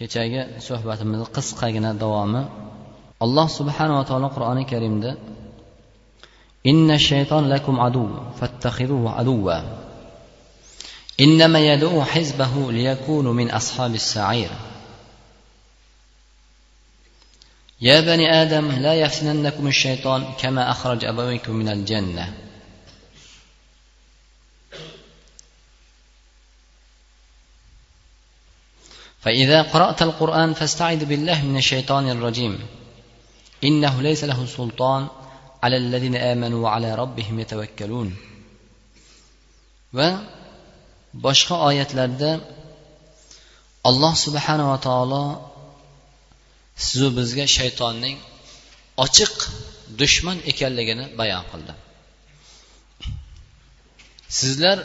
kechagi suhbatimizni qisqagina davomi alloh subhanava taolo qur'oni karimda inna shayton lakum adu fattaxiduhu aduva إنما يدعو حزبه ليكونوا من أصحاب السعير يا بني آدم لا يفتننكم الشيطان كما أخرج أبويكم من الجنة فإذا قرأت القرآن فاستعذ بالله من الشيطان الرجيم إنه ليس له سلطان على الذين آمنوا وعلى ربهم يتوكلون وبشخ آيات لرده alloh subhanava taolo sizu bizga shaytonning ochiq dushman ekanligini bayon qildi sizlar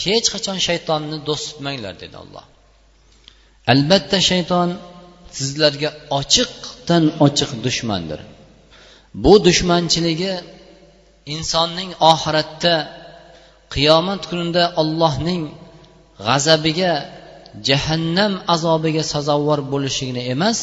hech qachon shaytonni do'st tutmanglar dedi olloh albatta shayton sizlarga ochiqdan ochiq dushmandir. Bu dushmanchiligi insonning oxiratda qiyomat kunida ollohning g'azabiga jahannam azobiga sazovor bo'lishligini emas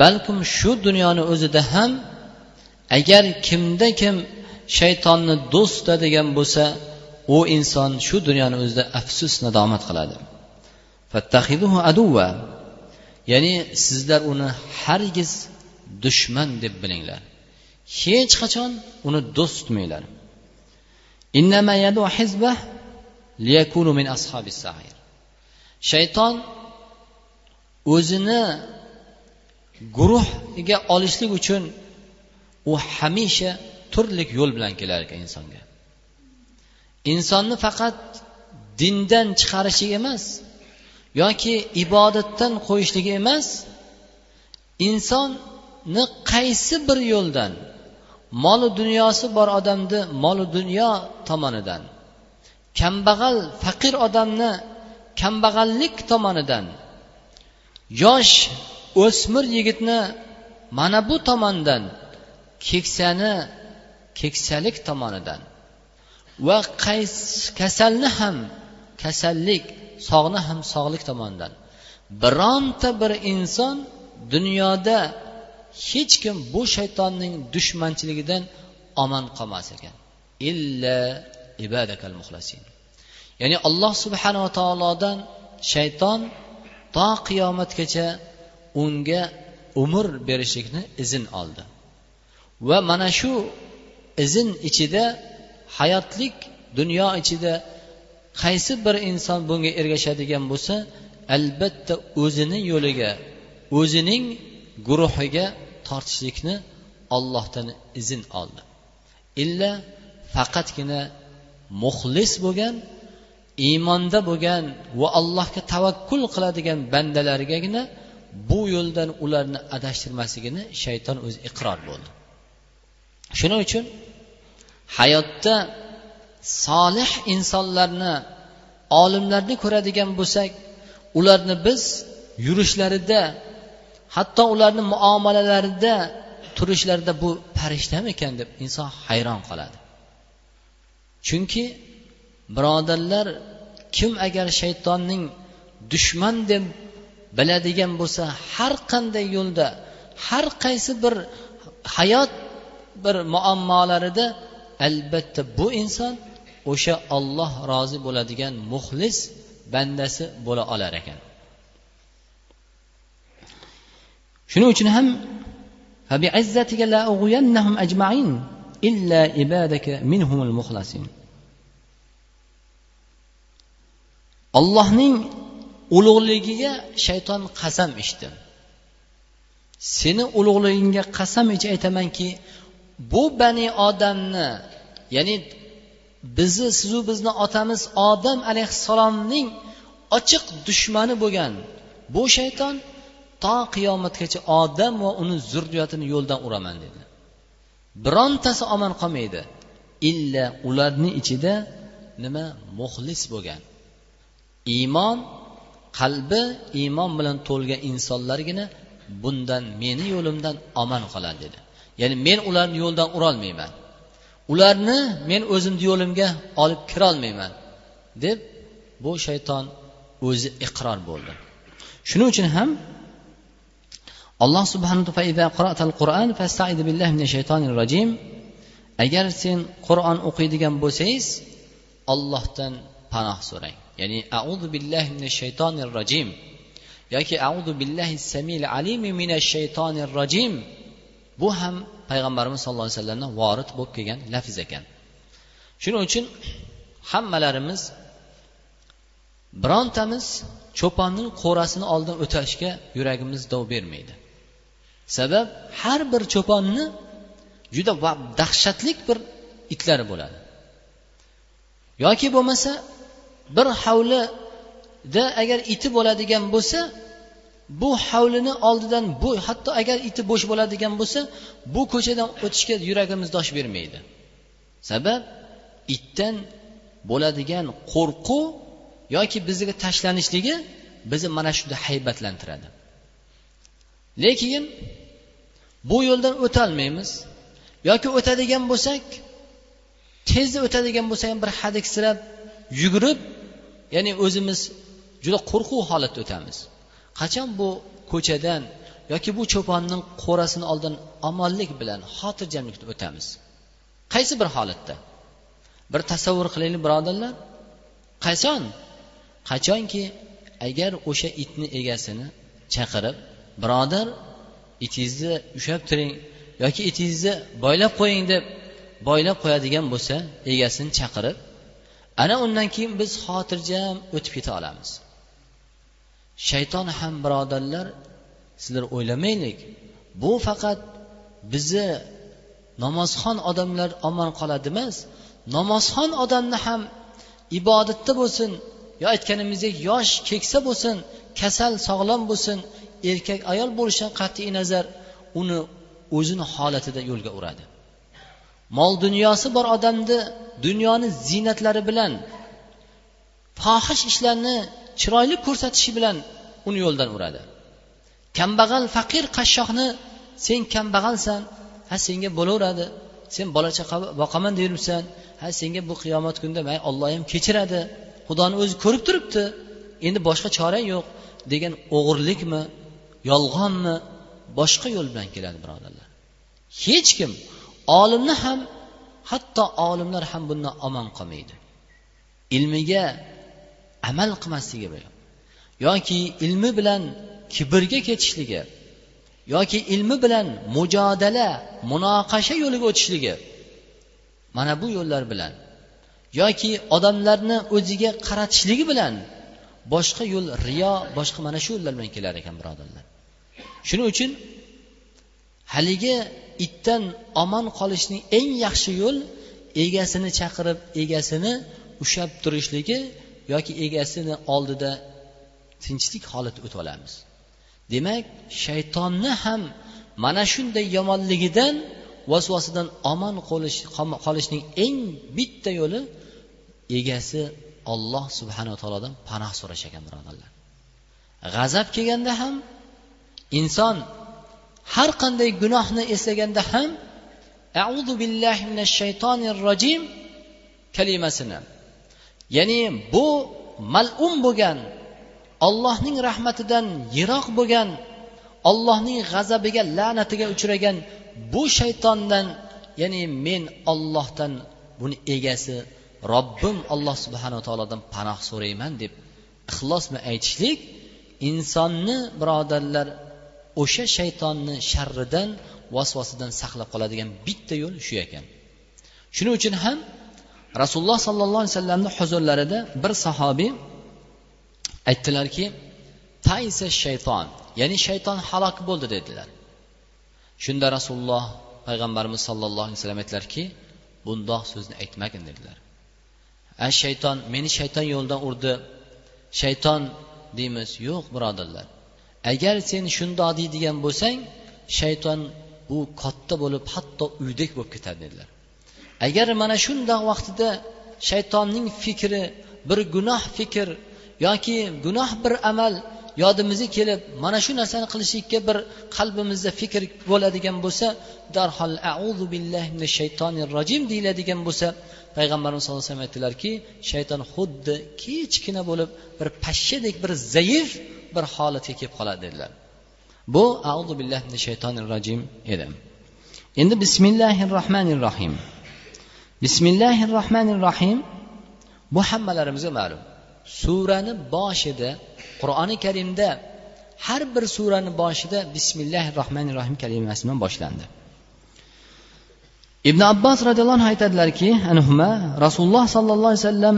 balkim shu dunyoni o'zida ham agar kimda kim shaytonni do'st tutadigan bo'lsa u inson shu dunyoni o'zida afsus nadomat qiladi. Aduva ya'ni sizlar uni hargiz dushman deb bilinglar. Hech qachon uni do'st tutmanglar. Shayton o'zini guruhiga olishlik uchun u hamisha turli yo'l bilan kelar ekan insonga. Insonni faqat dindan chiqarishlik emas yoki ibodatdan qo'yishligi emas insonni qaysi bir yo'ldan molu dunyosi bor odamni molu dunyo tomonidan kambag'al faqir odamni kambag'allik tomonidan yosh o'smir yigitni mana bu tomondan keksani keksalik tomonidan va qaysi kasalni ham kasallik sog'ni ham sog'lik tomonidan. Bironta bir inson dunyoda hech kim bu shaytonning dushmanchiligidan omon qolmas ekan. Illa ibadakal muxlasin ya'ni alloh subhanava taolodan shayton to qiyomatgacha unga umr berishlikni izn oldi. Va mana shu izn ichida hayotlik dunyo ichida qaysi bir inson bunga ergashadigan bo'lsa albatta o'zini yo'liga o'zining guruhiga tortishlikni ollohdan izn oldi. Illa faqatgina muxlis bo'lgan iymonda bo'lgan va allohga tavakkul qiladigan bandalargagina bu yo'ldan ularni adashtirmasligini shayton o'zi iqror bo'ldi. Shuning uchun hayotda solih insonlarni olimlarni ko'radigan bo'lsak ularni biz yurishlarida hatto ularni muomalalarida turishlarida bu farishtamikan deb inson hayron qoladi. Chunki birodarlar kim agar shaytonning dushman deb biladigan bo'lsa har qanday yo'lda har qaysi bir hayot bir muammolarida albatta bu inson o'sha olloh rozi bo'ladigan muxlis bandasi bo'la olar ekan. Shuning uchun ham ollohning ulug'ligiga shayton qasam ichdi. Seni ulug'ligingga qasam ichib aytamanki bu bani odamni ya'ni bizni sizu bizni otamiz odam alayhissalomning ochiq dushmani bo'lgan. Bu shayton to qiyomatgacha odam va uni zurriyatini yo'ldan uraman dedi. Birontasi omon qolmaydi. Illa ularni ichida nima? Muxlis bo'lgan. Iymon qalbi iymon bilan to'lgan insonlargina bundan meni yo'limdan omon qoladi dedi. Ya'ni men ularni yo'ldan urolmayman. Ularni men o'zimni yo'limga olib kirolmayman deb bu shayton o'zi iqror bo'ldi. Shuning uchun ham alloh subhanahu agar sen qur'on o'qiydigan bo'lsangiz ollohdan panoh so'rang. Ya'ni audu billahi minash shaytonir rojim yoki audu billahi samil alimi minash shaytonir rojim bu ham payg'ambarimiz sallallohu alayhi vasallamdan vorid bo'lib kelgan lafz ekan. Shuning uchun hammalarimiz birontamiz cho'ponning qo'rasini oldin o'tashga yuragimiz dov bermaydi. Sabab har bir cho'ponni juda dahshatlik bir itlari bo'ladi. Yoki bo'lmasa bir hovlida agar iti bo'ladigan bo'lsa bu hovlini oldidan bu hatto agar iti bo'sh bo'ladigan bo'lsa bu ko'chadan o'tishga yuragimiz dosh bermaydi. Sabab itdan bo'ladigan qo'rquv yoki bizga tashlanishligi bizni mana shunda haybatlantiradi. Lekin bu yo'ldan o'tolmaymiz. Yoki o'tadigan bo'lsak tezda o'tadigan bo'lsa ham bir hadiksirab yugurib ya'ni o'zimiz juda qo'rquv holatda o'tamiz. Qachon bu ko'chadan yoki bu cho'ponning qo'rasini oldin omonlik bilan xotirjamlikda o'tamiz? Qaysi bir holatda? Bir tasavvur qilaylik birodarlar. Qachon? Qachonki agar o'sha itni egasini chaqirib birodar itingizni ushlab turing yoki itingizni boylab qo'ying deb boylab qo'yadigan bo'lsa egasini chaqirib ana undan keyin biz xotirjam o'tib keta olamiz. Shayton ham birodarlar sizlar o'ylamaylik bu faqat bizni namozxon odamlar omon qoladi emas namozxon odamni ham ibodatda bo'lsin yo aytganimizdek yosh keksa bo'lsin kasal sog'lom bo'lsin erkak ayol bo'lishidan qat'iy nazar uni o'zini holatida yo'lga uradi. Mol dunyosi bor odamni dunyoni ziynatlari bilan fohish ishlarni chiroyli ko'rsatishi bilan uni yo'ldan uradi. Kambag'al faqir qashshoqni sen kambag'alsan ha senga bo'laveradi sen bola chaqa boqaman deb yuribsan ha senga bu qiyomat kunida may olloh ham kechiradi xudoni o'zi ko'rib turibdi endi boshqa chorang yo'q degan o'g'irlikmi yolg'onmi boshqa yo'l bilan keladi birodarlar. Hech kim olimni ham hatto olimlar ham bundan omon qolmaydi. Ilmiga amal qilmasligi yoki ilmi bilan kibrga ketishligi yoki ilmi bilan mujodala munoqasha yo'liga o'tishligi mana bu yo'llar bilan yoki odamlarni o'ziga qaratishligi bilan boshqa yo'l riyo boshqa mana shu yo'llar bilan kelar ekan birodarlar. Shuning uchun haligi itdan omon qolishning eng yaxshi yo'l egasini chaqirib egasini ushlab turishligi yoki egasini oldida tinchlik holati o'tib olamiz. Demak shaytonni ham mana shunday yomonligidan vasvasidan omon qolishning eng bitta yo'li egasi olloh subhanava taolodan panoh so'rash ekan birodarlar. G'azab kelganda ham inson har qanday gunohni eslaganda ham audu billahi minash shaytonir rojim kalimasini ya'ni bu malum bo'lgan ollohning rahmatidan yiroq bo'lgan ollohning g'azabiga la'natiga uchragan bu shaytondan ya'ni men ollohdan buni egasi robbim alloh subhanava taolodan panoh so'rayman deb ixlos bilan aytishlik insonni birodarlar o'sha shaytonni sharridan vasvasidan saqlab qoladigan bitta yo'l shu ekan. Shuning uchun ham rasululloh sollallohu alayhi vasallamni huzurlarida bir sahobiy aytdilarki taysa shayton ya'ni shayton halok bo'ldi dedilar. Shunda rasululloh payg'ambarimiz sollallohu alayhi vasallam aytdilarki bundoq so'zni aytmagin dedilar. A shayton meni shayton yo'ldan urdi. Shayton deymiz yo'q birodarlar. Agar sen shundoq deydigan bo'lsang shayton bu katta bo'lib hatto uydek bo'lib ketadi dedilar. Agar mana shundoq vaqtida shaytonning fikri bir gunoh fikr yoki gunoh bir amal yodimizga kelib mana shu narsani qilishlikka bir qalbimizda fikr bo'ladigan bo'lsa darhol auzu billahi minash shaytonir rojim deyiladigan bo'lsa payg'ambarimiz sallallohu alayhi vasallam aytdilarki shayton xuddi kichkina bo'lib bir pashshadek bir zaif bir holatga kelib qoladi dedilar. Bu auzu billahi min shaytonir rojim edi. Endi bismillahi rohmanir rohim bismillahi rohmanir rohim bu hammalarimizga ma'lum. Surani boshida qur'oni karimda har bir surani boshida bismillahi rohmanir rohim kalimasi bilan boshlandi. Ibn abbos roziyallohu anhu aytadilarki anhuma rasululloh sollallohu alayhi vasallam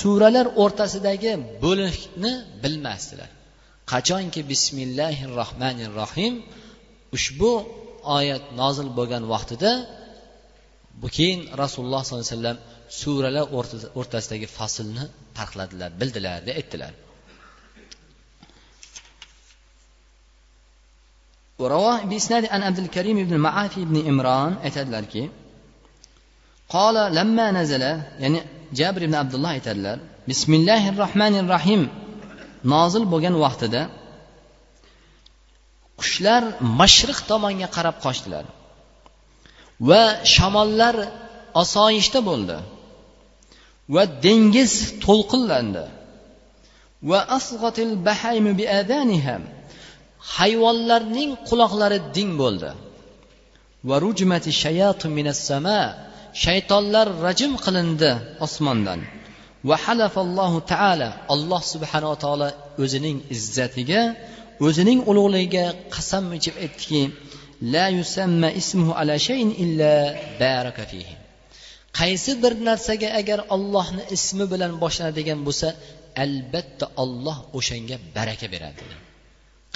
suralar o'rtasidagi bo'liqni bilmasdilar. Qachonki bismillahi rohmanir rohim ushbu oyat nozil bo'lgan vaqtida bu keyin rasululloh sollallohu alayhi vasallam suralar o'rtasidagi faslni farqladilar bildilar deb aytdilar ورواه بإسناد عن عبد الكريم بن المعافي بن إمران aytadilarki قال لما نزل ya'ni jabr ibn abdulloh aytadilar bismillahi rohmanir rohim nozil bo'lgan vaqtida qushlar mashriq tomonga qarab qochdilar Va shamollar osoyishta bo'ldi va dengiz to'lqinlandi va asg'atil bahaymi biadaniham hayvonlarning quloqlari ding bo'ldi va rujmati shayatu minas sama shaytonlar rajm qilindi osmondan va halafallohu taala alloh subhanava taolo o'zining izzatiga o'zining ulug'ligiga qasam ichib aytdiki la yusamma ismuhu ala shayin illa baraka fihi qaysi bir narsaga agar ollohni ismi bilan boshlanadigan bo'lsa albatta olloh o'shanga baraka beradi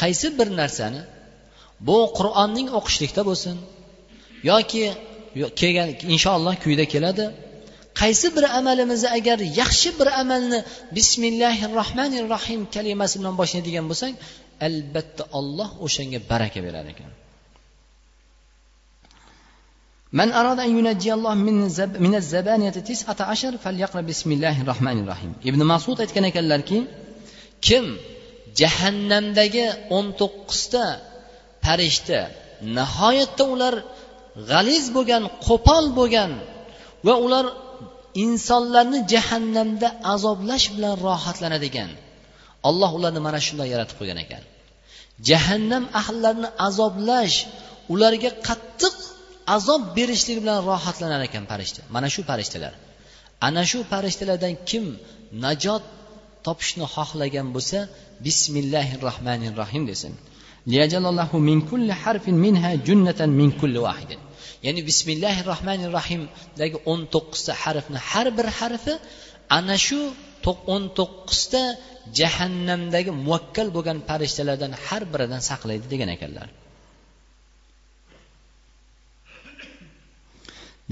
qaysi bir narsani bu qur'onning o'qishlikda bo'lsin yoki kelgan inshaalloh quyida keladi qaysi bir amalimizni agar yaxshi bir amalni bismillahi rohmanir rohim kalimasi bilan boshlaydigan bo'lsak albatta olloh o'shanga baraka berar ekan من أراد أن ينجي الله من زب من الزبانية تسعة عشر فليقرأ بسم الله الرحمن الرحيم ابن مسعود aytgan ekanlarki kim jahannamdagi o'n to'qqizta farishta nihoyatda ular g'aliz bo'lgan qo'pol bo'lgan va ular insonlarni jahannamda azoblash bilan rohatlanadigan alloh ularni mana shunday yaratib qo'ygan ekan jahannam ahllarini azoblash ularga qattiq azob berishlik bilan rohatlanar ekan farishta. Mana shu farishtalar. Ana shu farishtalardan kim najot topishni xohlagan bo'lsa bismillahi rohmanir rohim desin min kulli harfin minha junnatan min kulli wahidin ya'ni bismillahi rohmanir rohimdagi o'n to'qqizta harfni har bir harfi ana shu o'n to'qqizta jahannamdagi muvakkal bo'lgan farishtalardan har biridan saqlaydi degan ekanlar.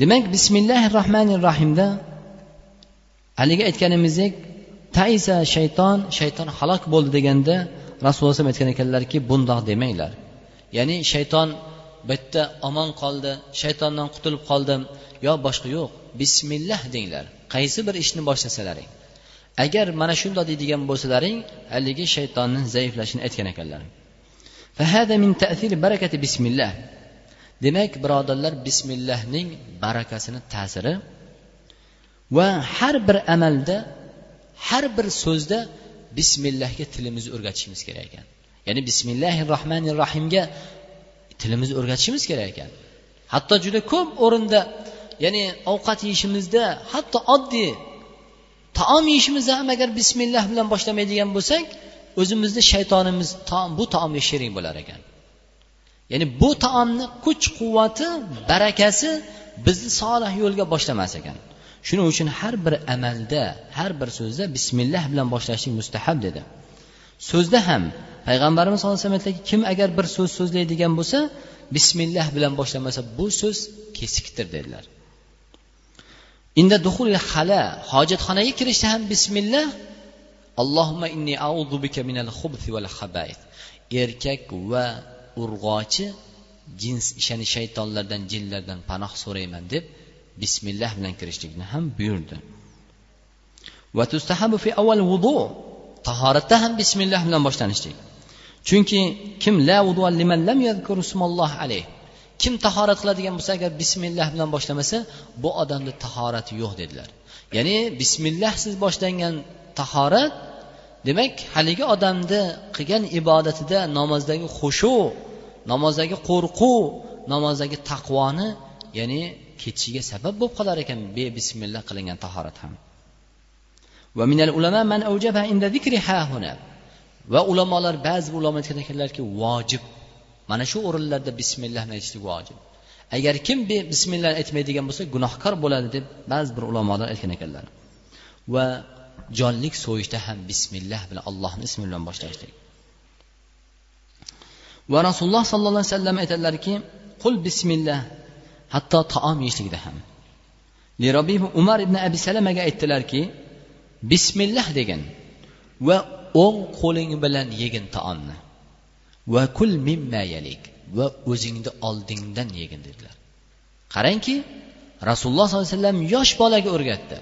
Demak bismillahi rohmanir rohimda haligi aytganimizdek taisa shayton shayton halok bo'ldi deganda rasululloh alayhi aytgan ekanlarki bundoq demanglar. Ya'ni shayton bu yerda omon qoldi shaytondan qutulib qoldim yo boshqa yo'q bismillah denglar. Qaysi bir ishni boshlasalaring. Agar mana shundoq deydigan bo'lsalaring haligi shaytonni zaiflashini aytgan ekanlar. Demak birodarlar bismillahning barakasini ta'siri va har bir amalda har bir so'zda bismillahga tilimizni o'rgatishimiz kerak ekan. Ya'ni bismillahi rohmanir rohimga tilimizni o'rgatishimiz kerak ekan. Hatto juda ko'p o'rinda ya'ni ovqat yeyishimizda hatto oddiy taom yeyishimizda ham agar bismillah bilan boshlamaydigan bo'lsak o'zimizni shaytonimiz bu taomga sherik bo'lar ekan. Ya'ni bu taomni kuch quvvati barakasi bizni solih yo'lga boshlamas ekan. Shuning uchun har bir amalda har bir so'zda bismillah bilan boshlashlik mustahab dedi. So'zda ham payg'ambarimiz sallallohu alayhi vasallam kim agar bir so'z so'zlaydigan bo'lsa bismillah bilan boshlamasa bu so'z kesikdir dedilar. Inda duhul hala hojatxonaga kirishda ham bismillah allohumma inni audu bika minal xubsi val erkak va urg'ochi jins ya'ni shaytonlardan jinlardan panoh so'rayman deb bismillah bilan kirishlikni ham buyurdi. Va tustahabu fi avval vudu tahoratda ham bismillah bilan boshlanishlik. Chunki kim la liman lam alayh kim tahorat qiladigan bo'lsa agar bismillah bilan boshlamasa bu odamda tahorati yo'q dedilar. Ya'ni bismillahsiz boshlangan tahorat demak haligi odamni qilgan ibodatida namozdagi xushu namozdagi qo'rquv namozdagi taqvoni ya'ni ketishiga sabab bo'lib qolar ekan be bismillah qilingan tahorat ham. Va ulamolar ba'zi ulamo aytgan ekanlarki vojib. Mana shu o'rinlarda bismillahni aytishlik vojib. Agar kim bismillah aytmaydigan bo'lsa gunohkor bo'ladi deb ba'zi bir ulamolar aytgan ekanlar. Va jonlik so'yishda ham bismillah bilan allohni ismi bilan boshlashlik. Va rasululloh sollallohu alayhi vasallam aytadilarki qul bismillah. Hatto taom yeyishlikda ham. Umar ibn abi salamaga aytdilarki bismillah degin va o'ng qo'ling bilan yegin taomni. Va kul mimma yalik va o'zingni oldingdan yegin dedilar. Qarangki rasululloh sollallohu alayhi vasallam yosh bolaga o'rgatdi.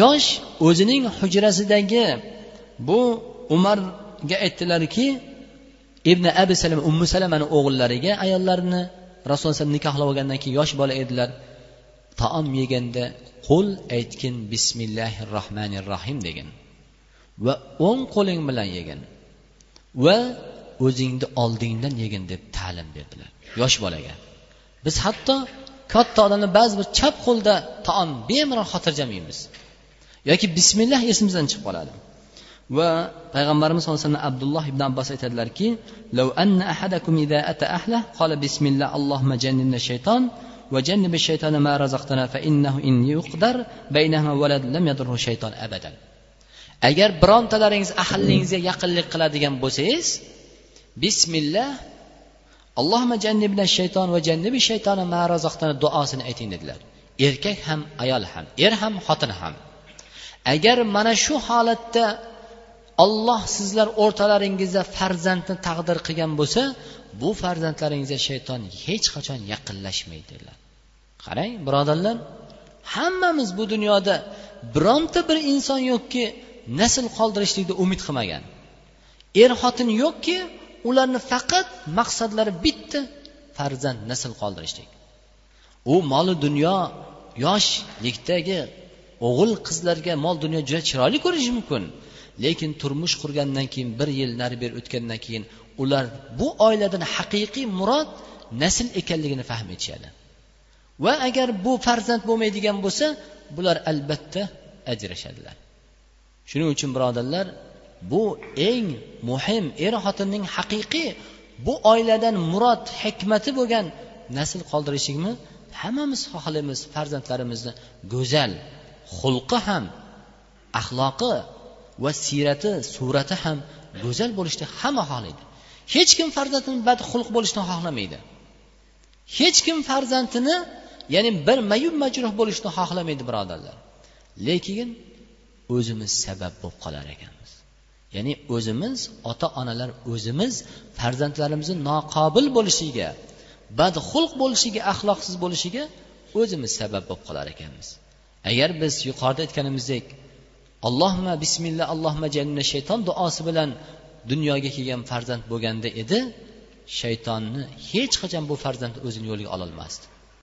Yosh o'zining hujrasidagi bu umarga aytdilarki ibn abi salam ummu salamani o'g'illariga ayollarini rasululloh nikohlab olgandan keyin yosh bola edilar. Taom yeganda qo'l aytgin bismillahi rohmanir rohim degin. Va o'ng qo'ling bilan yegin. Va o'zingni oldingdan yegin deb ta'lim berdilar yosh bolaga. Biz hatto katta odamlar ba'zi bir chap qo'lda taom bemalol xotirjam yeymiz. Yoki bismillah esimizdan chiqib qoladi. va payg'ambarimiz sallallohu alayhi vasallam abdulloh ibn abbos aytadilarki لو أن أحدكم إذا أتى أهله قال بسم الله اللهم جنبنا الشيطان وجنب الشيطان ما رزقتنا فإنه إن يقدر بينهما ولد لم يضره الشيطان أبدا agar birontalaringiz ahllingizga yaqinlik qiladigan bo'lsangiz bismillah allohma jannibna shayton va jannibi shaytoni ma razaqtana duosini ayting dedilar erkak ham ayol ham er ham xotin ham agar mana shu holatda olloh sizlar o'rtalaringizda farzandni taqdir qilgan bo'lsa bu farzandlaringizga shayton hech qachon yaqinlashmaydi dedilar qarang birodarlar hammamiz bu dunyoda bironta bir inson yo'qki nasl qoldirishlikni umid qilmagan. Er xotin yo'qki ularni faqat maqsadlari bitta farzand nasl qoldirishlik. U moli dunyo yoshlikdagi o'g'il qizlarga mol dunyo juda chiroyli ko'rinishi mumkin. Lekin turmush qurgandan keyin bir yil nari beri o'tgandan keyin ular bu oiladan haqiqiy murod nasl ekanligini fahm etishadi. Va agar bu farzand bo'lmaydigan bo'lsa bular albatta ajrashadilar. Shuning uchun birodarlar bu eng muhim er xotinning haqiqiy bu oiladan murod hikmati bo'lgan nasl qoldirishlikni hammamiz xohlaymiz farzandlarimizni go'zal xulqi ham axloqi va siyrati surati ham go'zal bo'lishni hamma xohlaydi. Hech kim farzandini badxulq bo'lishni xohlamaydi. Hech kim farzandini ya'ni bir mayub majruh bo'lishni xohlamaydi birodarlar. Lekin o'zimiz sabab bo'lib qolar ekanmiz. Ya'ni o'zimiz ota onalar o'zimiz farzandlarimizni noqobil bo'lishiga badxulq bo'lishiga axloqsiz bo'lishiga o'zimiz sabab bo'lib qolar ekanmiz. Agar biz yuqorida aytganimizdek allohma bismillah allohma janna shayton duosi bilan dunyoga kelgan farzand bo'lganda edi shaytonni hech qachon bu farzand o'zini yo'liga ololmasdi.